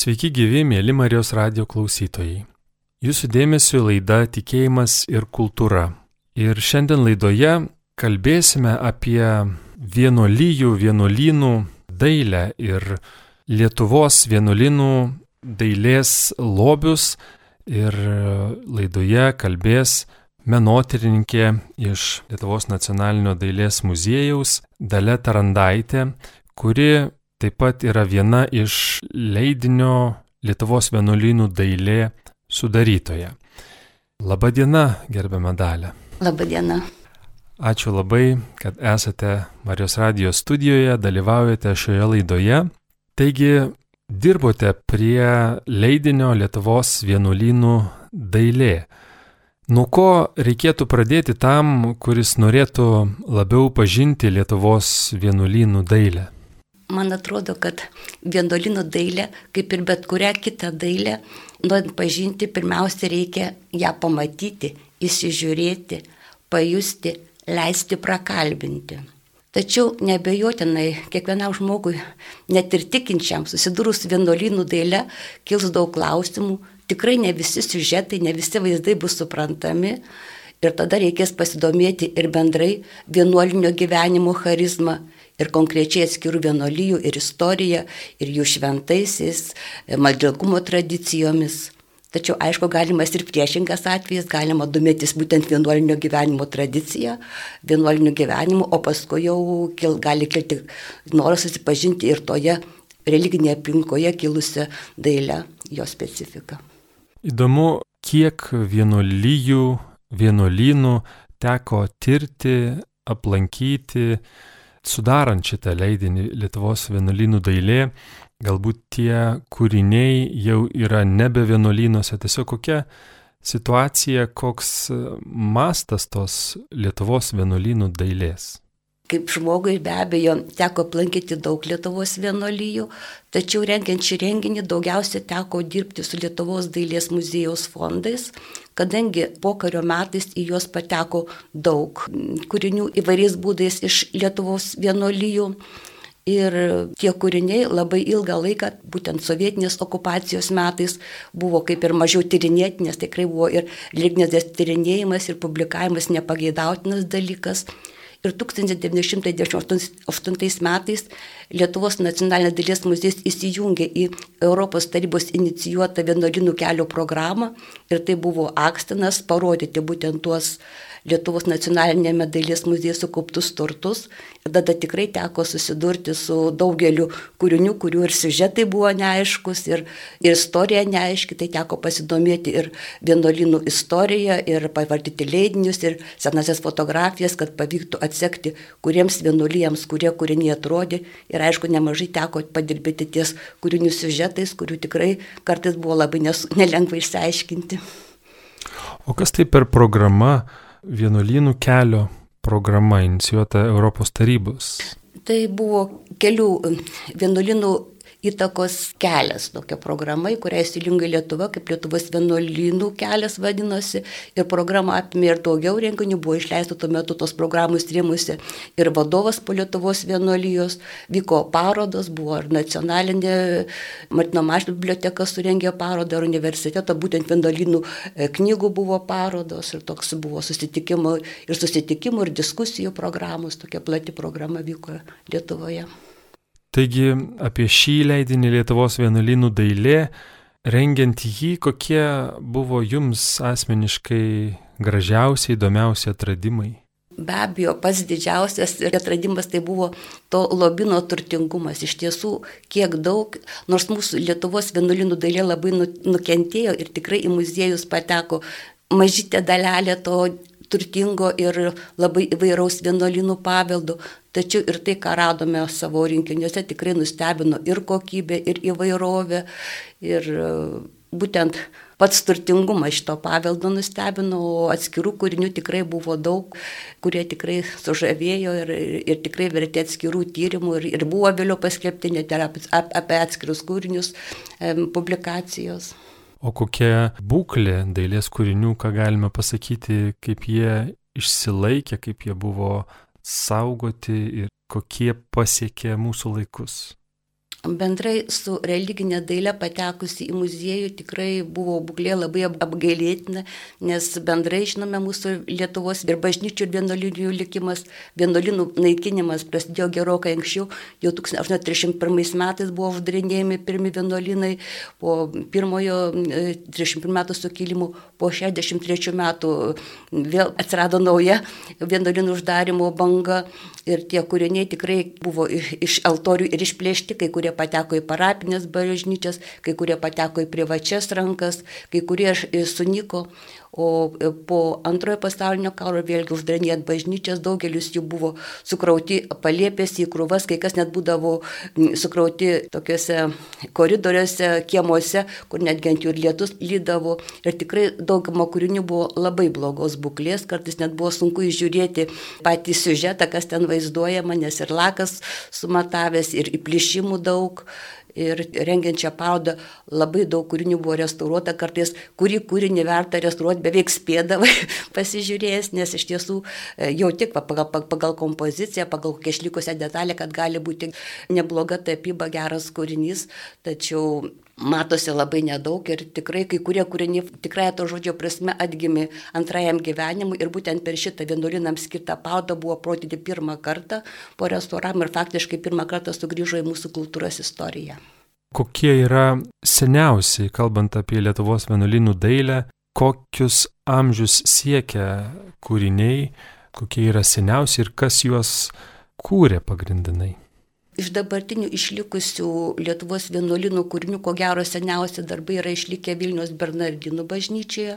Sveiki gyvi, mėly Marijos radio klausytojai. Jūsų dėmesio laida Tikėjimas ir kultūra. Ir šiandien laidoje kalbėsime apie vienolyjų, vienuolynų dailę ir Lietuvos vienuolynų dailės lobius. Ir laidoje kalbės menotyrininkė iš Lietuvos nacionalinio dailės muziejaus Dale Tarandaitė, kuri taip pat yra viena iš leidinio Lietuvos vienuolynų dailė sudarytoja. Labadiena, gerbiama dalė. Labadiena. Ačiū labai, kad esate Marijos radijos studijoje, dalyvaujate šioje laidoje. Taigi, dirbote prie leidinio Lietuvos vienuolynų dailė. Nuo ko reikėtų pradėti tam, kuris norėtų labiau pažinti Lietuvos vienuolynų dailę? Man atrodo, kad vienuolino dailė, kaip ir bet kurią kitą dailę, norint pažinti, pirmiausia reikia ją pamatyti, įsižiūrėti, pajusti, leisti prakalbinti. Tačiau nebejotinai kiekvienam žmogui, net ir tikinčiam, susidūrus vienuolynų dailę, kils daug klausimų, tikrai ne visi siužetai, ne visi vaizdai bus suprantami ir tada reikės pasidomėti ir bendrai vienuolinio gyvenimo charizmą ir konkrečiai atskirų vienolyjų ir istorija, ir jų šventaisiais, maldingumo tradicijomis. Tačiau, aišku, galimas ir priešingas atvejis, galima domėtis būtent vienuolinio gyvenimo tradicija, vienuolinio gyvenimo, o paskui jau kil, gali kilti noras susipažinti ir toje religinėje aplinkoje kilusią dailę, jo specifiką. Įdomu, kiek vienuolyjų, vienuolynų teko tirti, aplankyti, sudarant šitą leidinį Lietuvos vienuolynų dailė, galbūt tie kūriniai jau yra nebe vienuolynuose, tiesiog kokia situacija, koks mastas tos Lietuvos vienuolynų dailės. Kaip žmogui be abejo teko aplankyti daug Lietuvos vienolyjų, tačiau rengiant šį renginį daugiausia teko dirbti su Lietuvos dailės muziejaus fondais, kadangi pokario metais į juos pateko daug kūrinių įvairiais būdais iš Lietuvos vienolyjų. Ir tie kūriniai labai ilgą laiką, būtent sovietinės okupacijos metais, buvo kaip ir mažiau tyrinėti, nes tikrai buvo ir lygnės tyrinėjimas ir publikavimas nepageidautinas dalykas. Ir 1998 metais Lietuvos nacionalinė dailės muziejus įsijungė į Europos tarybos inicijuotą vienuolinų kelio programą. Ir tai buvo akstinas parodyti būtent tuos Lietuvos nacionalinėme dailės muziejuje sukauptus turtus. Ir tada tikrai teko susidurti su daugeliu kūrinių, kurių ir siužetai buvo neaiškus, ir, ir istorija neaiški, tai teko pasidomėti ir vienuolinų istoriją, ir pavardyti leidinius, ir senasias fotografijas, kad pavyktų atsekti, kuriems vienuolijams, kurie kūriniai atrodė. Ir aišku, nemažai teko padirbėti ties kūrinių siužetais, kurių tikrai kartais buvo labai nes, nelengva išsiaiškinti. O kas tai per programa? Vienuolynų kelio programa inicijuota Europos tarybos. Tai buvo kelių vienuolynų įtakos kelias, tokia programa, į kurią įsijungia Lietuva, kaip Lietuvos vienuolynų kelias vadinosi. Ir programa apimė ir daugiau renginių, buvo išleista tuo metu tos programos rėmusi ir vadovas po Lietuvos vienuolijos, vyko parodos, buvo ir nacionalinė Martino Maštų biblioteka surengė parodą, ir universiteto, būtent vienuolynų e, knygų buvo parodos ir toks buvo susitikimų ir susitikimų ir diskusijų programos, tokia plati programa vyko Lietuvoje. Taigi apie šį leidinį Lietuvos vienuolynų dailė, rengiant jį, kokie buvo jums asmeniškai gražiausi, įdomiausi atradimai? Be abejo, pats didžiausias atradimas tai buvo to lobino turtingumas. Iš tiesų, kiek daug, nors mūsų Lietuvos vienuolinų dailė labai nu, nukentėjo ir tikrai į muziejus pateko mažytė dalelė to turtingo ir labai įvairaus vienuolinų paveldų, tačiau ir tai, ką radome savo rinkiniuose, tikrai nustebino ir kokybė, ir įvairovė, ir e, būtent pats turtingumas šito paveldo nustebino, o atskirų kūrinių tikrai buvo daug, kurie tikrai sužavėjo ir, ir tikrai vertė atskirų tyrimų ir, ir buvo vėliau paskelbti net apie atskirus kūrinius publikacijos. O kokia būklė dailės kūrinių, ką galime pasakyti, kaip jie išsilaikė, kaip jie buvo saugoti ir kokie pasiekė mūsų laikus? Bendrai su religinė dailė patekusi į muziejų tikrai buvo būklė labai apgailėtina, nes bendrai žinome mūsų Lietuvos ir bažnyčių ir vienuolinių likimas, vienuolinų naikinimas prasidėjo gerokai anksčiau, jau 1831 metais buvo uždarinėjami pirmi vienuolinai, po pirmojo 31 e, metų sukilimų, po 63 metų vėl atsirado nauja vienuolinų uždarimo banga ir tie kūriniai tikrai buvo iš altorių ir išplėšti, kai kurie pateko į parapinės bažnyčias, kai kurie pateko į privačias rankas, kai kurie sunyko, O e, po antrojo pasaulinio karo vėlgi uždarinėjant bažnyčias, daugelis jų buvo sukrauti palėpės į krūvas, kai kas net būdavo sukrauti tokiuose koridoriuose, kiemuose, kur netgi ant jų ir lietus lydavo. Ir tikrai dauguma kūrinių buvo labai blogos būklės, kartais net buvo sunku įžiūrėti patį siužetą, kas ten vaizduojama, nes ir lakas sumatavęs, ir įplišimų daug. Ir rengiant šią parodą labai daug kūrinių buvo restauruota, kartais kurį kūrinį verta restauruoti beveik spėdavai pasižiūrėjęs, nes iš tiesų e, jau tik pagal, pagal kompoziciją, pagal kokią išlikusią detalę, kad gali būti nebloga tapyba, geras kūrinys, tačiau matosi labai nedaug ir tikrai kai kurie kūriniai tikrai to žodžio prasme atgimė antrajam gyvenimui ir būtent per šitą vienuolinam skirtą parodą buvo protyti pirmą kartą po restauravimo ir faktiškai pirmą kartą sugrįžo į mūsų kultūros istoriją. Kokie yra seniausiai, kalbant apie Lietuvos vienuolinų dailę, kokius amžius siekia kūriniai, kokie yra seniausi ir kas juos kūrė pagrindinai? Iš dabartinių išlikusių Lietuvos vienuolinų kūrinių, ko gero seniausi darbai yra išlikę Vilnius Bernardinų bažnyčioje.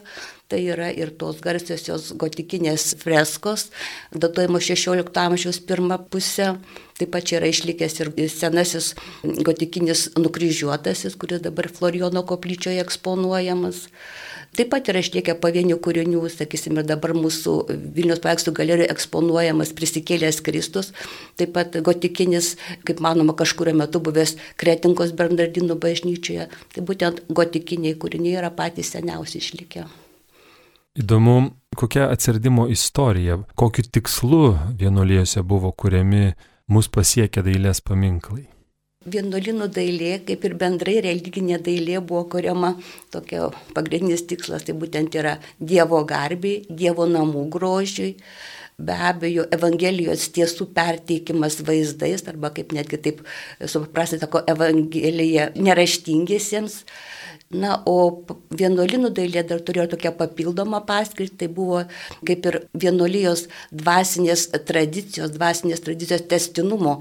Tai yra ir tos garsiosios gotikinės freskos, datuojamo 16 amžiaus pirmą pusę. Taip pat čia yra išlikęs ir senasis gotikinis nukryžiuotasis, kuris dabar Florijono koplyčioje eksponuojamas. Taip pat yra išlikę pavienių kūrinių, sakysime, dabar mūsų Vilnius paveikslų galerijoje eksponuojamas prisikėlęs Kristus, taip pat gotikinis, kaip manoma, kažkurio metu buvęs Kretinkos Bernardinų bažnyčioje. Tai būtent gotikiniai kūriniai yra patys seniausi išlikę. Įdomu, kokia atsiradimo istorija, kokiu tikslu vienuolijose buvo kuriami mūsų pasiekę dailės paminklai. Vienuolinų dailė, kaip ir bendrai religinė dailė, buvo kuriama tokia pagrindinis tikslas, tai būtent yra Dievo garbiai, Dievo namų grožiui, be abejo, Evangelijos tiesų perteikimas vaizdais, arba kaip netgi taip suprasti, sako, Evangelija neraštingiesiems. Na, o vienuolinų dailė dar turėjo tokią papildomą paskirtį, tai buvo kaip ir vienuolijos dvasinės tradicijos, dvasinės tradicijos testinumo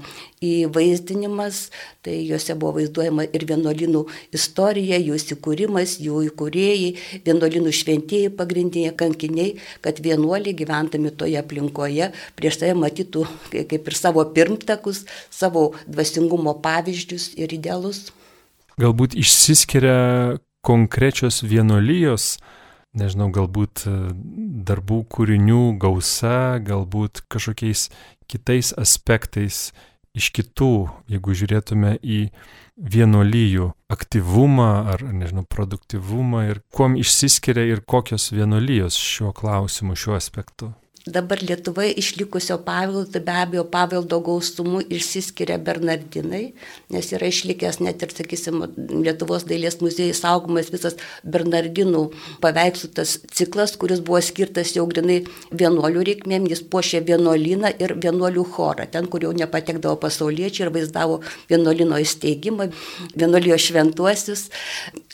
įvaizdinimas, tai juose buvo vaizduojama ir vienuolinų istorija, jų įsikūrimas, jų įkūrėjai, vienuolinų šventieji pagrindiniai kankiniai, kad vienuoliai gyventami toje aplinkoje prieš tai matytų kaip ir savo pirmtakus, savo dvasingumo pavyzdžius ir idealus galbūt išsiskiria konkrečios vienolyjos, nežinau, galbūt e, darbų kūrinių gausa, galbūt kažkokiais kitais aspektais iš kitų, jeigu žiūrėtume į vienolyjų aktyvumą ar, nežinau, produktivumą ir kuom išsiskiria ir kokios vienolyjos šiuo klausimu, šiuo aspektu. Dabar Lietuvoje išlikusio paveldo, tai be abejo paveldo gausumu išsiskiria Bernardinai, nes yra išlikęs net ir, sakysim, Lietuvos dailės muziejai saugomas visas Bernardinų paveikslų tas ciklas, kuris buvo skirtas jau grinai vienuolių reikmėm, jis puošė vienuolyną ir vienuolių chorą, ten, kur jau nepatekdavo pasauliečiai ir vaizdavo vienuolino įsteigimą, vienuolijos šventuosius.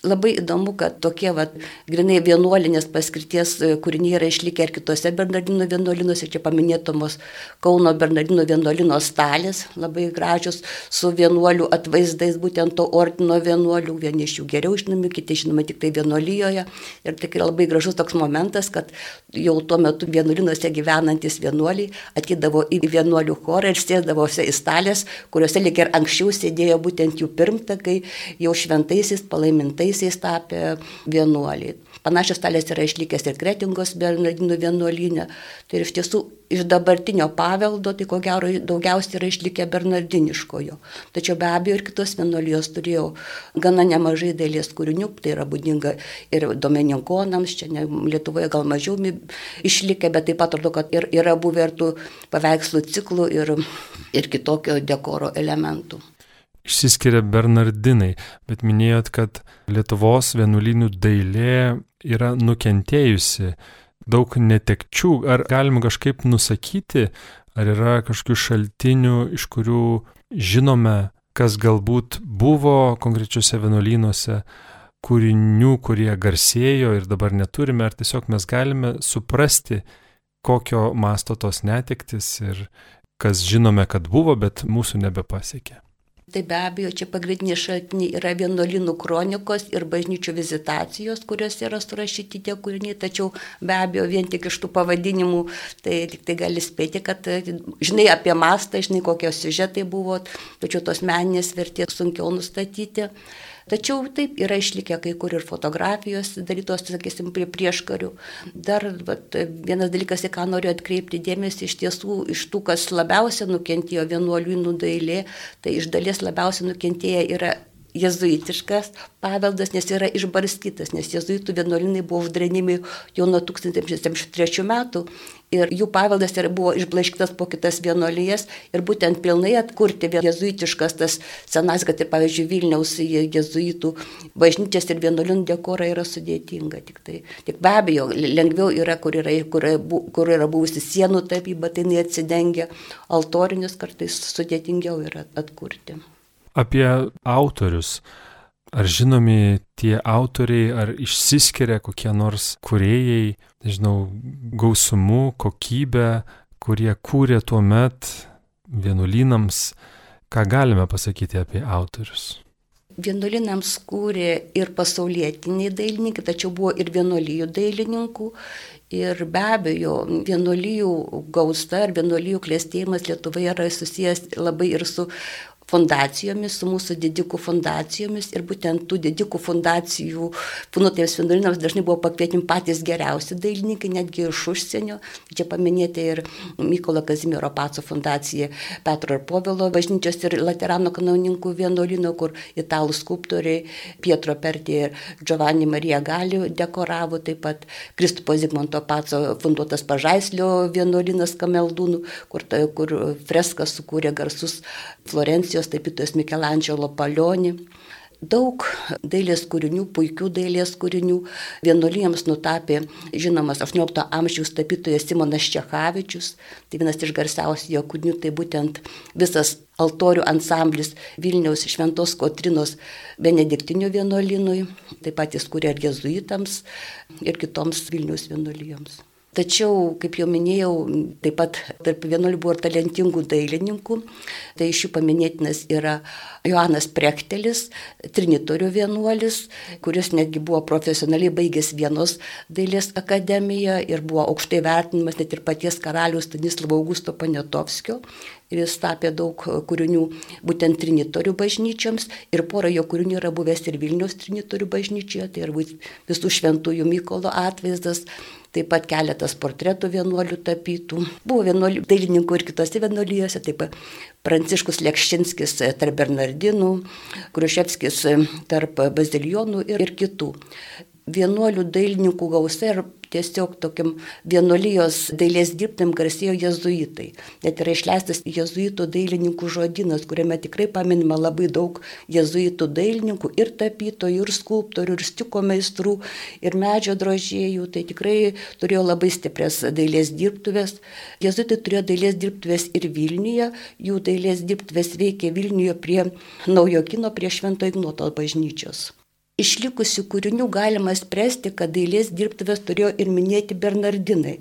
Labai įdomu, kad tokie, va, grinai vienuolinės paskirties kūriniai yra išlikę ir kitose Bernardinų vienuolynuose vienuolinuose, čia paminėtumos Kauno Bernardino vienuolino stalės, labai gražios, su vienuolių atvaizdais, būtent to ordino vienuolių, vieni iš jų geriau žinomi, kiti žinoma tik tai vienuolijoje. Ir tikrai labai gražus toks momentas, kad jau tuo metu vienuolinuose gyvenantis vienuoliai atidavo į vienuolių chorą ir sėdavosi į stalės, kuriuose lik ir anksčiau sėdėjo būtent jų pirmtakai, jau šventaisiais, palaimintaisiais tapę vienuoliai. Panašios stalės yra išlikęs ir Kretingos Bernardinų vienuolinė. Tai iš tiesų iš dabartinio paveldo, tai ko gero daugiausiai yra išlikę Bernardiniškojo. Tačiau be abejo ir kitos vienuolijos turėjo gana nemažai dailės kūrinių, tai yra būdinga ir domeninkonams, čia ne, Lietuvoje gal mažiau išlikę, bet taip pat atrodo, kad ir, yra buvę ir tų paveikslų ciklų ir, ir kitokio dekoro elementų. išsiskiria Bernardinai, bet minėjot, kad Lietuvos vienuolynų dailė yra nukentėjusi, daug netekčių. Ar galima kažkaip nusakyti, ar yra kažkokių šaltinių, iš kurių žinome, kas galbūt buvo konkrečiuose vienuolynuose, kūrinių, kurie garsėjo ir dabar neturime, ar tiesiog mes galime suprasti, kokio masto tos netektis ir kas žinome, kad buvo, bet mūsų nebepasiekė. Tai be abejo, čia pagrindiniai šaltiniai yra vienuolinų kronikos ir bažnyčių vizitacijos, kuriuose yra surašyti tie kūriniai, tačiau be abejo, vien tik iš tų pavadinimų, tai tik tai gali spėti, kad žinai apie mastą, žinai kokie siužetai buvo, tačiau tos meninės vertės sunkiau nustatyti. Tačiau taip yra išlikę kai kur ir fotografijos darytos, sakysim, prie prieškarių. Dar vat, vienas dalykas, į ką noriu atkreipti dėmesį, iš tiesų iš tų, kas labiausiai nukentėjo vienuolių dailė, tai iš dalies labiausiai nukentėję yra jezuitiškas paveldas, nes yra išbarstytas, nes jezuitų vienuolinai buvo uždarinimi jau nuo 1703 metų ir jų paveldas yra, buvo išblaiškytas po kitas vienuolijas ir būtent pilnai atkurti jezuitiškas tas senas, kad ir pavyzdžiui Vilniaus jezuitų bažnyčias ir vienuolinų dekorą yra sudėtinga. Tik, tai, tik be abejo, lengviau yra, kur yra, kur, kur yra buvusi sienų tapyba, tai neatsidengia, altorinius kartais sudėtingiau yra atkurti. Apie autorius. Ar žinomi tie autoriai, ar išsiskiria kokie nors kuriejai, nežinau, gausumu, kokybę, kurie kūrė tuo met vienuolynams, ką galime pasakyti apie autorius? Vienuolinams kūrė ir pasaulietiniai dailininkai, tačiau buvo ir vienuolijų dailininkų. Ir be abejo, vienuolijų gausta ar vienuolijų klėstėjimas Lietuvoje yra susijęs labai ir su fundacijomis, su mūsų didikų fundacijomis ir būtent tų didikų fundacijų funutėms vienuolinams dažnai buvo pakvietimi patys geriausi dailininkai, netgi iš užsienio. Čia paminėti ir Mykolo Kazimiero Paco fundacija Petro ir Povilo bažnyčios ir Laterano kanauninkų vienuolino, kur italų skulptoriai Pietro Pertė ir Giovanni Marija Gali dekoravo, taip pat Kristupo Zigmonto Paco funduotas Pažaislio vienuolinas Kameldūnų, kur, kur freskas sukūrė garsus Florencijos Venecijos tapytojas Mikelandželo Palionį. Daug dailės kūrinių, puikių dailės kūrinių vienuolijams nutapė žinomas 18 amžiaus tapytojas Simonas Čechavičius. Tai vienas iš garsiausių jo kūrinių, tai būtent visas altorių ansamblis Vilniaus Šventos Kotrinos Benediktinių vienuolinui, taip pat jis kūrė ir jezuitams, ir kitoms Vilniaus vienuolijoms. Tačiau, kaip jau minėjau, taip pat tarp vienuolių buvo ir talentingų dailininkų. Tai iš jų paminėtinas yra Joanas Prektelis, trinitorių vienuolis, kuris netgi buvo profesionaliai baigęs vienos dailės akademiją ir buvo aukštai vertinimas net ir paties karalius Stanislavo Augusto Panetovskio. Ir jis tapė daug kūrinių būtent trinitorių bažnyčioms ir pora jo kūrinių yra buvęs ir Vilnius trinitorių bažnyčioje, tai yra visų šventųjų Mykolo atvaizdas taip pat keletas portretų vienuolių tapytų. Buvo vienuolių dailininkų ir kitose vienuolijose, taip pat Pranciškus Lekščinskis tarp Bernardinų, Kruševskis tarp Bazilionų ir, ir kitų vienuolių dailininkų gausa ir tiesiog tokiam vienuolijos dailės dirbtėm garsėjo jezuitai. Net yra išleistas jezuitų dailininkų žodynas, kuriame tikrai paminima labai daug jezuitų dailininkų ir tapytojų, ir skulptorių, ir stiko meistrų, ir medžio drožėjų. Tai tikrai turėjo labai stiprias dailės dirbtuvės. Jezuitai turėjo dailės dirbtuvės ir Vilniuje, jų dailės dirbtuvės veikė Vilniuje prie Naujo kino, prie Švento Ignoto bažnyčios išlikusių kūrinių galima spręsti, kad dailės dirbtuvės turėjo ir minėti Bernardinai.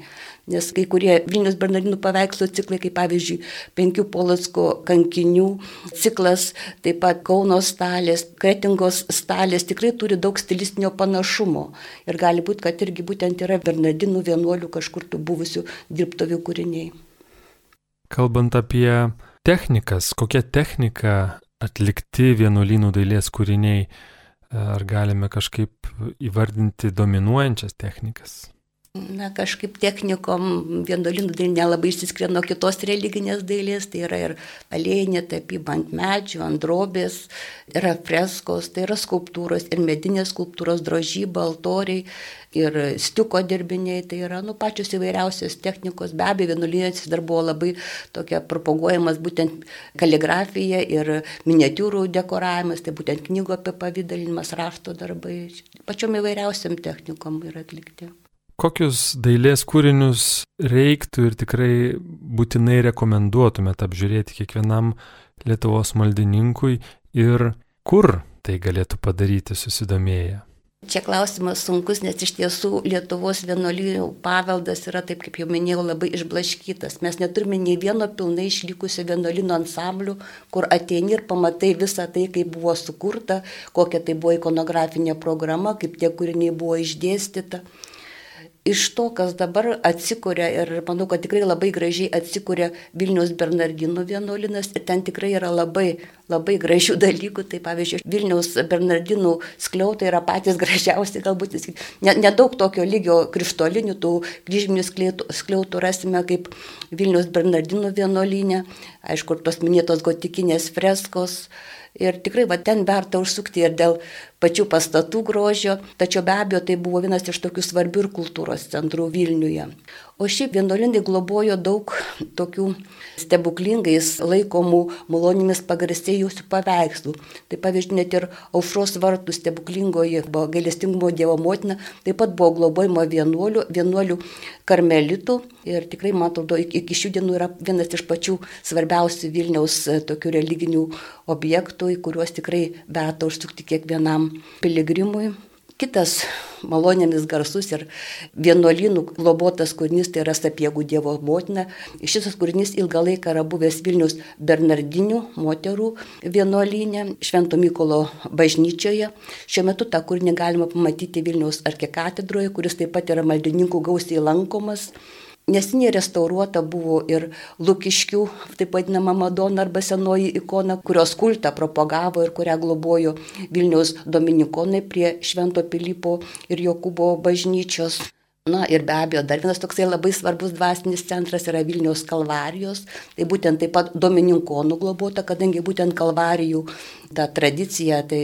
Nes kai kurie Vilnius Bernardinų paveikslo ciklai, kaip pavyzdžiui, penkių Polotsko kankinių ciklas, taip pat Kauno stalės, Kretingos stalės, tikrai turi daug stilistinio panašumo. Ir gali būti, kad irgi būtent yra Bernardinų vienuolių kažkur tų buvusių dirbtuvių kūriniai. Kalbant apie technikas, kokia technika atlikti vienuolynų dailės kūriniai, Ar galime kažkaip įvardinti dominuojančias technikas? Na, kažkaip technikom vienuolinų dailė nelabai išsiskiria nuo kitos religinės dailės, tai yra ir alėjinė tapyba ant medžių, ant drobės, yra freskos, tai yra skulptūros ir medinės skulptūros, drožyba, altoriai ir stiuko dirbiniai, tai yra nu, pačios įvairiausios technikos. Be abejo, vienuolinės dar buvo labai tokia propaguojamas būtent kaligrafija ir miniatūrų dekoravimas, tai būtent knygų apie pavydalinimas, rašto darbai, pačiom įvairiausiam technikom yra atlikti. Kokius dailės kūrinius reiktų ir tikrai būtinai rekomenduotumėte apžiūrėti kiekvienam Lietuvos maldininkui ir kur tai galėtų padaryti susidomėję? Čia klausimas sunkus, nes iš tiesų Lietuvos vienuolijų paveldas yra, taip kaip jau minėjau, labai išblaškytas. Mes neturime nei vieno pilnai išlikusio vienuolino ansamblių, kur ateini ir pamatai visą tai, kaip buvo sukurta, kokia tai buvo ikonografinė programa, kaip tie kūriniai buvo išdėstyta iš to, kas dabar atsikūrė ir manau, kad tikrai labai gražiai atsikūrė Vilnius Bernardinų vienuolinas ten tikrai yra labai, labai gražių dalykų. Tai pavyzdžiui, Vilnius Bernardinų skliautai yra patys gražiausi, galbūt nedaug ne tokio lygio krištolinių, tų kryžminių skliautų rasime kaip Vilnius Bernardinų vienuolinė, aišku, tos minėtos gotikinės freskos. Ir tikrai va ten verta užsukti ir dėl pačių pastatų grožio, tačiau be abejo tai buvo vienas iš tokių svarbių ir kultūros centrų Vilniuje. O šiaip vienuolinai globojo daug tokių stebuklingais laikomų malonimis pagarsėjusių paveikslų. Tai pavyzdžiui, net ir aušros vartų stebuklingoji buvo gailestingumo Dievo motina, taip pat buvo globojama vienuolių, vienuolių karmelitų. Ir tikrai, man atrodo, iki šių dienų yra vienas iš pačių svarbiausių Vilniaus e, tokių religinių objektų, į kuriuos tikrai verta užsukti kiekvienam piligrimui. Kitas malonėmis garsus ir vienuolynų globotas kūrinys tai yra Sapiegų Dievo motina. Šis kūrinys ilgą laiką yra buvęs Vilnius Bernardinių moterų vienuolynė Švento Mykolo bažnyčioje. Šiuo metu tą kūrinį galima pamatyti Vilniaus arkikatedroje, kuris taip pat yra maldininkų gausiai lankomas. Nesiniai restauruota buvo ir Lukiškių, taip vadinama Madona arba senoji ikona, kurios kultą propagavo ir kurią globojo Vilniaus dominikonai prie Švento Pilypo ir Jokūbo bažnyčios. Na ir be abejo, dar vienas toksai labai svarbus dvasinis centras yra Vilniaus kalvarijos. Tai būtent taip pat domininkonų globota, kadangi būtent kalvarijų ta tradicija tai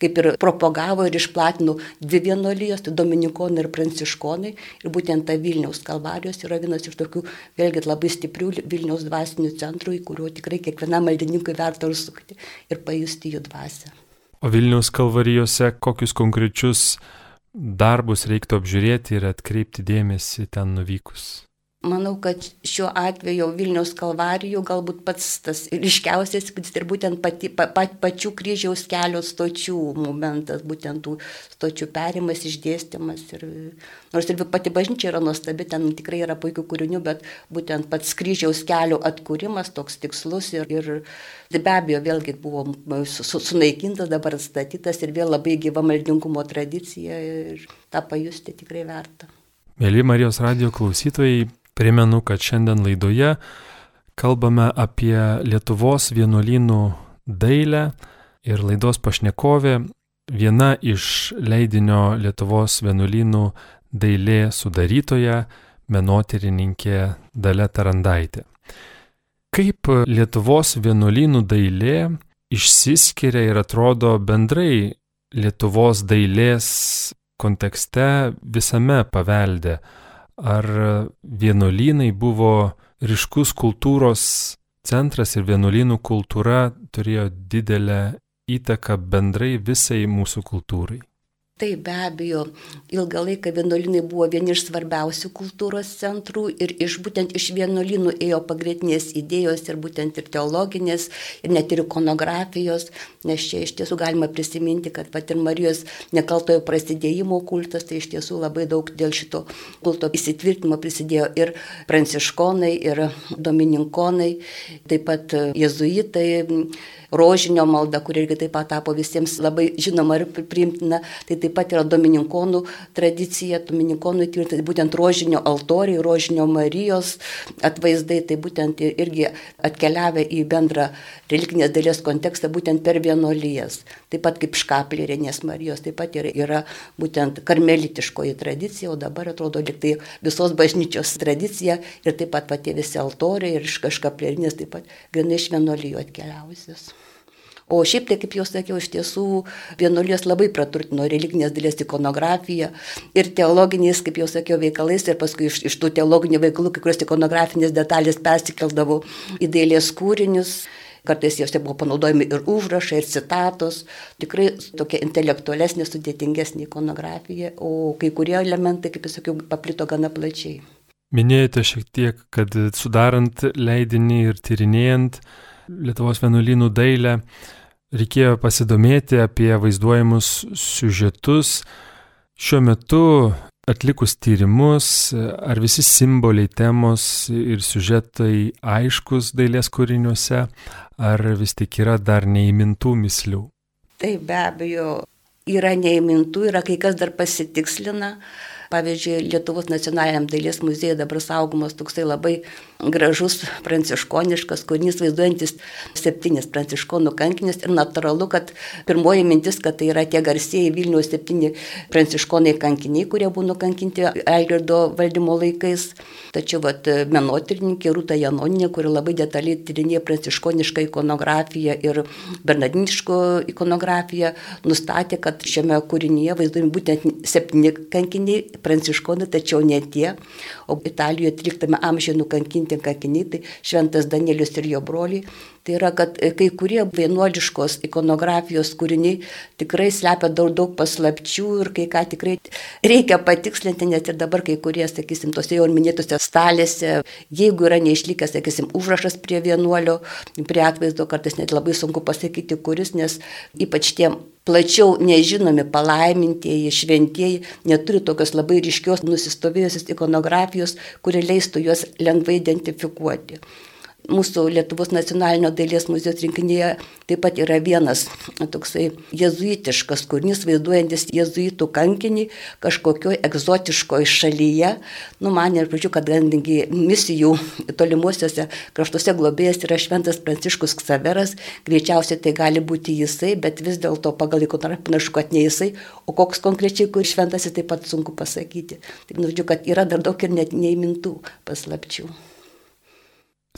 kaip ir propagavo ir išplatino dvi vienolyjos, tai dominikonai ir pranciškonai. Ir būtent ta Vilniaus kalvarijos yra vienas iš tokių, vėlgi, labai stiprių Vilniaus dvasinių centrų, į kuriuo tikrai kiekvienam maldininkui verta užsukti ir pajusti jų dvasę. O Vilniaus kalvarijose kokius konkrečius darbus reiktų apžiūrėti ir atkreipti dėmesį ten nuvykus? Manau, kad šiuo atveju Vilniaus kalvarijų galbūt pats tas ryškiausias ir būtent pati, pa, pa, pačių kryžiaus kelio stočių momentas, būtent tų stočių perimas, išdėstymas. Ir, nors ir pati bažnyčia yra nuostabi, ten tikrai yra puikių kūrinių, bet būtent pats kryžiaus kelio atkūrimas toks tikslus ir, ir be abejo vėlgi buvo su, sunaikintas, dabar atstatytas ir vėl labai gyva maldingumo tradicija ir tą pajusti tikrai verta. Mėly Marijos radio klausytojai, Primenu, kad šiandien laidoje kalbame apie Lietuvos vienuolynų dailę ir laidos pašnekovė viena iš leidinio Lietuvos vienuolynų dailė sudarytoja, menotyrininkė Dalė Tarandaitė. Kaip Lietuvos vienuolynų dailė išsiskiria ir atrodo bendrai Lietuvos dailės kontekste visame pavelde? Ar vienuolynai buvo ryškus kultūros centras ir vienuolynų kultūra turėjo didelę įtaką bendrai visai mūsų kultūrai. Taip, be abejo, ilgą laiką vienuolinai buvo vieni iš svarbiausių kultūros centrų ir iš būtent iš vienuolinų ėjo pagrindinės idėjos ir būtent ir teologinės, ir net ir ikonografijos, nes čia iš tiesų galima prisiminti, kad pat ir Marijos nekaltojo prasidėjimo kultas, tai iš tiesų labai daug dėl šito kulto įsitvirtinimo prisidėjo ir pranciškonai, ir domininkonai, taip pat jezuitai rožinio malda, kuri irgi taip pat tapo visiems labai žinoma ir priimtina, tai taip pat yra domininkonų tradicija, domininkonų tai būtent rožinio altoriai, rožinio Marijos atvaizdai, tai būtent irgi atkeliavę į bendrą religinės dalies kontekstą būtent per vienuolijas. Taip pat kaip škaplėrinės Marijos, taip pat yra, yra būtent karmelitiškoji tradicija, o dabar atrodo liktai visos bažnyčios tradicija ir taip pat pati visi altoriai ir iš kažkaplėrinės taip pat gana iš vienuolijų atkeliavusios. O šiaip tai, kaip jau sakiau, iš tiesų vienuolijos labai praturtino religinės dalies ikonografiją ir teologiniais, kaip jau sakiau, veikalais ir paskui iš, iš tų teologinių veikalų kai kurios ikonografinės detalės persikeldavo į dailės kūrinius. Kartais jose buvo panaudojami ir užrašai, ir citatos. Tikrai tokia intelektualesnė, sudėtingesnė ikonografija, o kai kurie elementai, kaip jau sakiau, paplito gana plačiai. Minėjote šiek tiek, kad sudarant leidinį ir tyrinėjant Lietuvos vienuolynų dailę, reikėjo pasidomėti apie vaizduojamus siužetus. Šiuo metu atlikus tyrimus, ar visi simboliai, temos ir siužetai aiškus dailės kūriniuose, ar vis tik yra dar neįmintų mislių? Tai be abejo yra neįmintų, yra kai kas dar pasitikslina. Pavyzdžiui, Lietuvos nacionaliniam dailės muziejui dabar saugomas toksai labai gražus pranciškoniškas kūrinys, vaizduojantis septynis pranciškonų kankinius ir natūralu, kad pirmoji mintis, kad tai yra tie garsieji Vilniaus septyni pranciškonai kankiniai, kurie buvo nukankinti Algirdo valdymo laikais. Tačiau vat, menotyrininkė Rūta Janoninė, kuri labai detaliai tyrinėja pranciškonišką ikonografiją ir bernardiniško ikonografiją, nustatė, kad šiame kūrinyje vaizduojami būtent septyni kankiniai pranciškonai, tačiau ne tie, o Italijoje 13 amžiuje nukankinti kankiniai, tai Šventas Danielius ir jo broliai. Tai yra, kad kai kurie vienuoliškos ikonografijos kūriniai tikrai slepia daug, daug paslapčių ir kai ką tikrai reikia patikslinti, net ir dabar kai kurie, sakysim, tose jau minėtose stalėse, jeigu yra neišlikęs, sakysim, užrašas prie vienuolio, prie atvaizdo, kartais net labai sunku pasakyti, kuris, nes ypač tie plačiau nežinomi palaimintieji, šventieji neturi tokios labai ryškios nusistovėjusios ikonografijos, kuri leistų juos lengvai identifikuoti mūsų Lietuvos nacionalinio dailės muziejaus rinkinyje taip pat yra vienas toksai jezuitiškas kūrinys, vaizduojantis jezuitų kankinį kažkokioj egzotiškoje šalyje. Nu, man ir pradžiu, kad gandingi misijų tolimuosiuose kraštuose globėjas yra šventas Pranciškus Ksaveras, greičiausiai tai gali būti jisai, bet vis dėlto pagal ikonografiją panašu, kad ne jisai, o koks konkrečiai kur šventasis taip pat sunku pasakyti. Tik nudžiu, kad yra dar daug ir net neįmintų paslapčių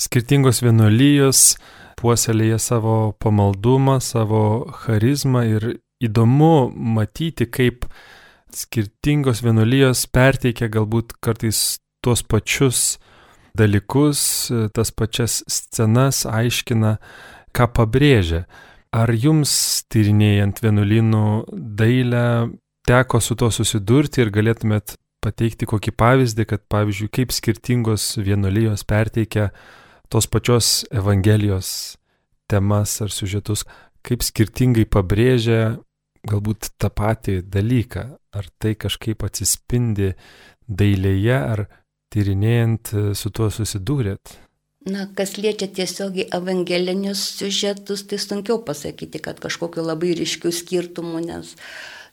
skirtingos vienuolijos puoselėja savo pamaldumą, savo charizmą ir įdomu matyti, kaip skirtingos vienuolijos perteikia galbūt kartais tuos pačius dalykus, tas pačias scenas, aiškina, ką pabrėžia. Ar jums tyrinėjant vienuolynų dailę teko su to susidurti ir galėtumėt pateikti kokį pavyzdį, kad pavyzdžiui, kaip skirtingos vienuolijos perteikia tos pačios Evangelijos temas ar siužetus, kaip skirtingai pabrėžia galbūt tą patį dalyką. Ar tai kažkaip atsispindi dailėje, ar tyrinėjant su tuo susidūrėt? Na, kas liečia tiesiogiai evangelinius siužetus, tai sunkiau pasakyti, kad kažkokiu labai ryškių skirtumų, nes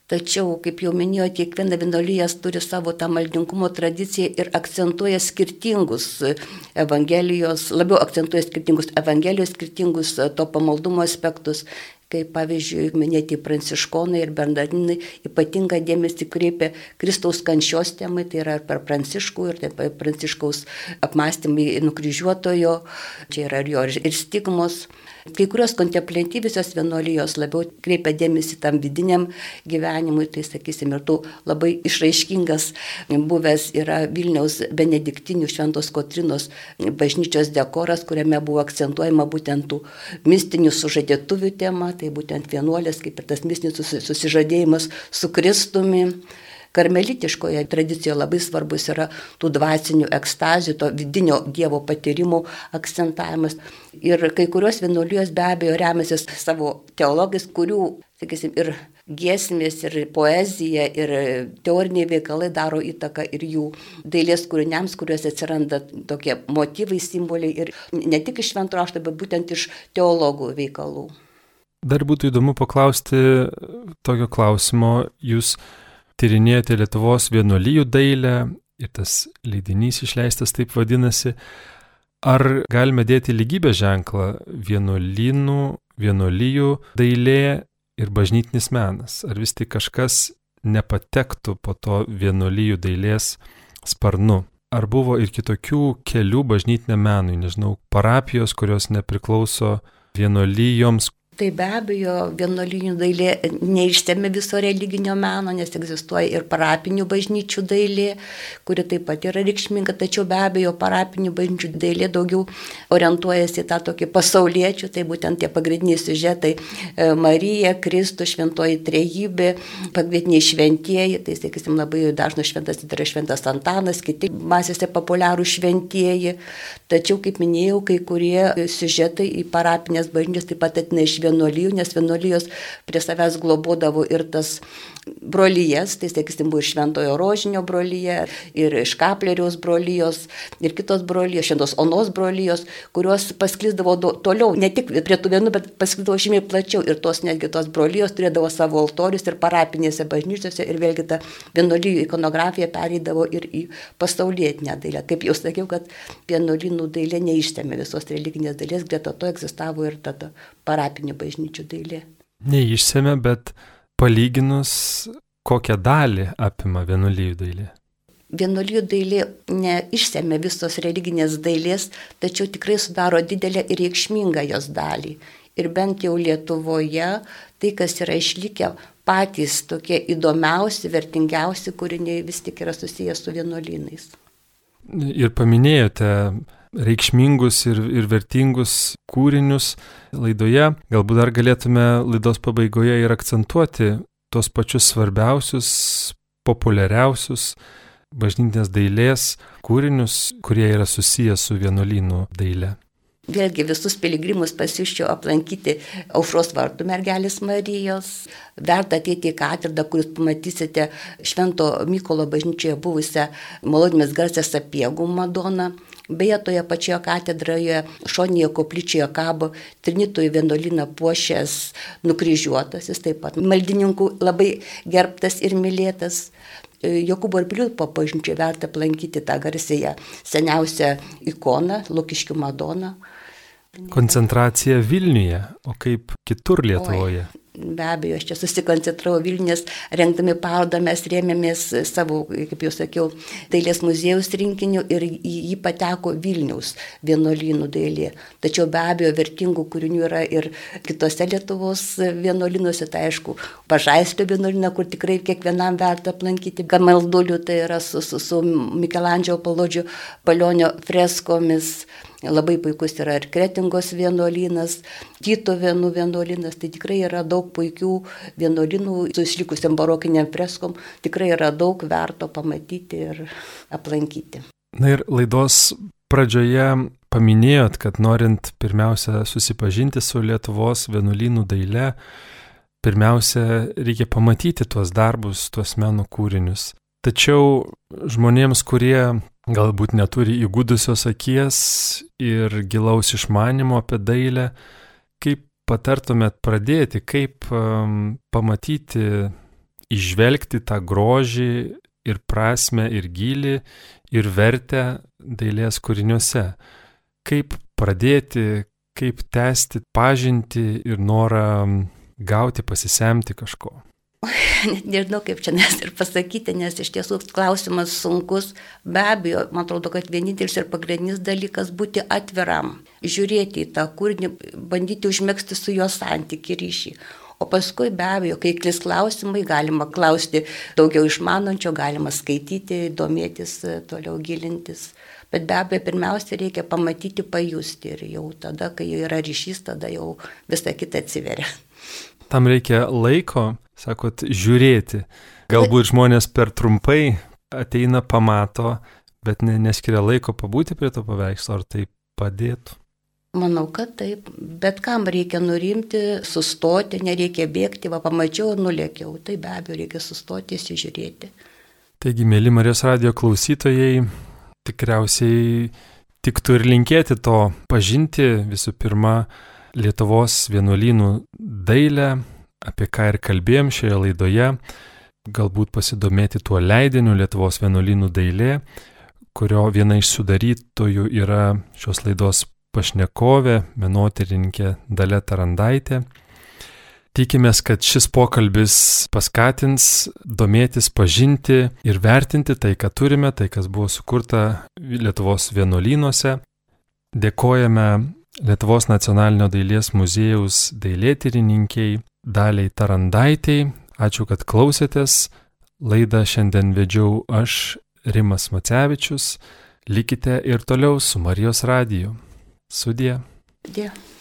Tačiau, kaip jau minėjau, kiekviena vienuolyjas turi savo tą maldingumo tradiciją ir akcentuoja skirtingus Evangelijos, labiau akcentuoja skirtingus Evangelijos, skirtingus to pamaldumo aspektus kaip pavyzdžiui minėti pranciškonai ir bernardinai ypatingą dėmesį kreipia Kristaus kančios temai, tai yra per pranciškų ir taip pat pranciškaus apmąstymai nukryžiuotojo, čia yra ir jo ir stigmos. Kai kurios kontemplatyvisios vienuolijos labiau kreipia dėmesį tam vidiniam gyvenimui, tai sakysim ir tų labai išraiškingas buvęs yra Vilniaus benediktinių šventos Kotrinos bažnyčios dekoras, kuriame buvo akcentuojama būtent tų mistinių sužadėtuvių tema, tai būtent vienuolės kaip ir tas mistinis susižadėjimas su Kristumi. Karmelitiškoje tradicijoje labai svarbus yra tų dvasinių ekstazių, to vidinio Dievo patyrimų akcentavimas. Ir kai kurios vienuolijos be abejo remiasi savo teologais, kurių, sakysim, ir giesmės, ir poezija, ir teoriniai veikalai daro įtaką ir jų dailės kūriniams, kuriuose atsiranda tokie motyvai, simboliai ir ne tik iš šventrašto, bet būtent iš teologų veikalų. Dar būtų įdomu paklausti tokio klausimo. Jūs tyrinėjate Lietuvos vienuolyjų dailę ir tas leidinys išleistas taip vadinasi. Ar galime dėti lygybę ženklą vienuolynų, vienuolyjų dailė ir bažnytinis menas? Ar vis tik kažkas nepatektų po to vienuolyjų dailės sparnu? Ar buvo ir kitokių kelių bažnytiniam menui, nežinau, parapijos, kurios nepriklauso vienuolyjoms, Tai be abejo, vienuolinių dailė neištėmė viso religinio meno, nes egzistuoja ir parapinių bažnyčių dailė, kuri taip pat yra reikšminga, tačiau be abejo, parapinių bažnyčių dailė daugiau orientuojasi į tą tokį pasauliečių, tai būtent tie pagrindiniai siužetai e, - Marija, Kristus, Šventoji Trejybė, pagrindiniai šventieji, tai sakysim labai dažnas šventas tai yra šventas Antanas, kiti masėse populiarų šventieji. Tačiau, kaip minėjau, kai kurie siužetai į parapinės bažnyčias taip pat iš vienuolinių vienuolijų, nes vienuolijos prie savęs globodavo ir tas brolyjas, tai sakysim, buvo ir Šventojo Rožinio brolyje, ir iš Kapleriaus brolyjos, ir kitos brolyjos, Šventos Onos brolyjos, kurios pasklisdavo toliau, ne tik prie tų vienų, bet pasklisdavo žymiai plačiau. Ir tos netgi tos brolyjos turėdavo savo altorius ir parapinėse bažnyčiose, ir vėlgi ta vienuolijų ikonografija perėdavo ir į pasaulietinę dailę. Kaip jau sakiau, kad vienuolynų dailė neištėmė visos religinės dalies, greta to egzistavo ir tada parapinių bažnyčių dailė. Neišsėmė, bet palyginus, kokią dalį apima vienuolyjų dailė? Vienuolijų dailė neišsėmė visos religinės dailės, tačiau tikrai sudaro didelę ir reikšmingą jos dalį. Ir bent jau Lietuvoje tai, kas yra išlikę, patys tokie įdomiausi, vertingiausi kūriniai vis tik yra susijęs su vienuolynais. Ir paminėjote reikšmingus ir, ir vertingus kūrinius laidoje. Galbūt dar galėtume laidos pabaigoje ir akcentuoti tos pačius svarbiausius, populiariausius bažnytinės dailės kūrinius, kurie yra susijęs su vienuolynų daile. Vėlgi visus piligrimus pasiščiau aplankyti aušros vartų mergelės Marijos. Verta ateiti į katedrą, kuris pamatysite Švento Mykolo bažnyčioje buvusią malonimės garsę sapiegų Madoną. Beje, toje pačioje katedroje šonėje koplyčioje kabo Trinitojų vienuolyną puošęs nukryžiuotas, jis taip pat maldininkų labai gerbtas ir mylėtas. Jokūbo ir Piliupo bažnyčioje verta aplankyti tą garsėją seniausią ikoną, Lukiškių Madoną. Koncentracija Vilniuje, o kaip kitur Lietuvoje? Oi. Be abejo, aš čia susikoncentravau Vilnius, rengdami parodą mes rėmėmės savo, kaip jau sakiau, dailės muziejus rinkiniu ir į jį pateko Vilniaus vienuolynų dailė. Tačiau be abejo, vertingų kūrinių yra ir kitose Lietuvos vienuolynuose, tai aišku, Pažaislio vienuolyną, kur tikrai kiekvienam verta aplankyti. Gamaldulių tai yra su, su, su Mikelandžio palodžiu palionio freskomis. Labai puikus yra ir Kretingos vienuolynas, Tyto vienų vienuolynas, tai tikrai yra daug puikių vienuolynų su išlikusiam barokiniam freskom, tikrai yra daug verto pamatyti ir aplankyti. Na ir laidos pradžioje paminėjot, kad norint pirmiausia susipažinti su Lietuvos vienuolynų daile, pirmiausia reikia pamatyti tuos darbus, tuos meno kūrinius. Tačiau žmonėms, kurie galbūt neturi įgudusios akies ir gilaus išmanimo apie dailę, kaip patartumėt pradėti, kaip um, pamatyti, išvelgti tą grožį ir prasme, ir gilį, ir vertę dailės kūriniuose. Kaip pradėti, kaip tęsti pažinti ir norą gauti, pasisemti kažko net nežinau kaip čia nes ir pasakyti, nes iš tiesų klausimas sunkus. Be abejo, man atrodo, kad vienintelis ir pagrindinis dalykas būti atviram, žiūrėti į tą kūrinį, bandyti užmėgsti su juo santyki ryšį. O paskui be abejo, kai klis klausimai, galima klausti daugiau išmanančio, galima skaityti, domėtis, toliau gilintis. Bet be abejo, pirmiausia, reikia pamatyti, pajusti ir jau tada, kai yra ryšys, tada jau visa kita atsiveria. Tam reikia laiko, sakot, žiūrėti. Galbūt žmonės per trumpai ateina, pamato, bet ne, neskiria laiko pabūti prie to paveikslo, ar tai padėtų. Manau, kad taip, bet kam reikia nurimti, sustoti, nereikia bėgti, va pamačiau nulėkiau, tai be abejo reikia sustoti, įsižiūrėti. Taigi, mėly Marijos radio klausytojai, tikriausiai tiktų ir linkėti to pažinti visų pirma Lietuvos vienuolynų dailę, apie ką ir kalbėjom šioje laidoje, galbūt pasidomėti tuo leidiniu Lietuvos vienuolynų dailė, kurio viena iš sudarytojų yra šios laidos pašnekovė, menotyrininkė Dalė Tarandaitė. Tikimės, kad šis pokalbis paskatins domėtis, pažinti ir vertinti tai, ką turime, tai, kas buvo sukurta Lietuvos vienuolynuose. Dėkojame Lietuvos nacionalinio dailės muziejaus dailėtyrininkiai Daliai Tarandaitei. Ačiū, kad klausėtės. Laidą šiandien vedžiau aš, Rimas Macevičius. Likite ir toliau su Marijos radiju. Sudie. Dėkui.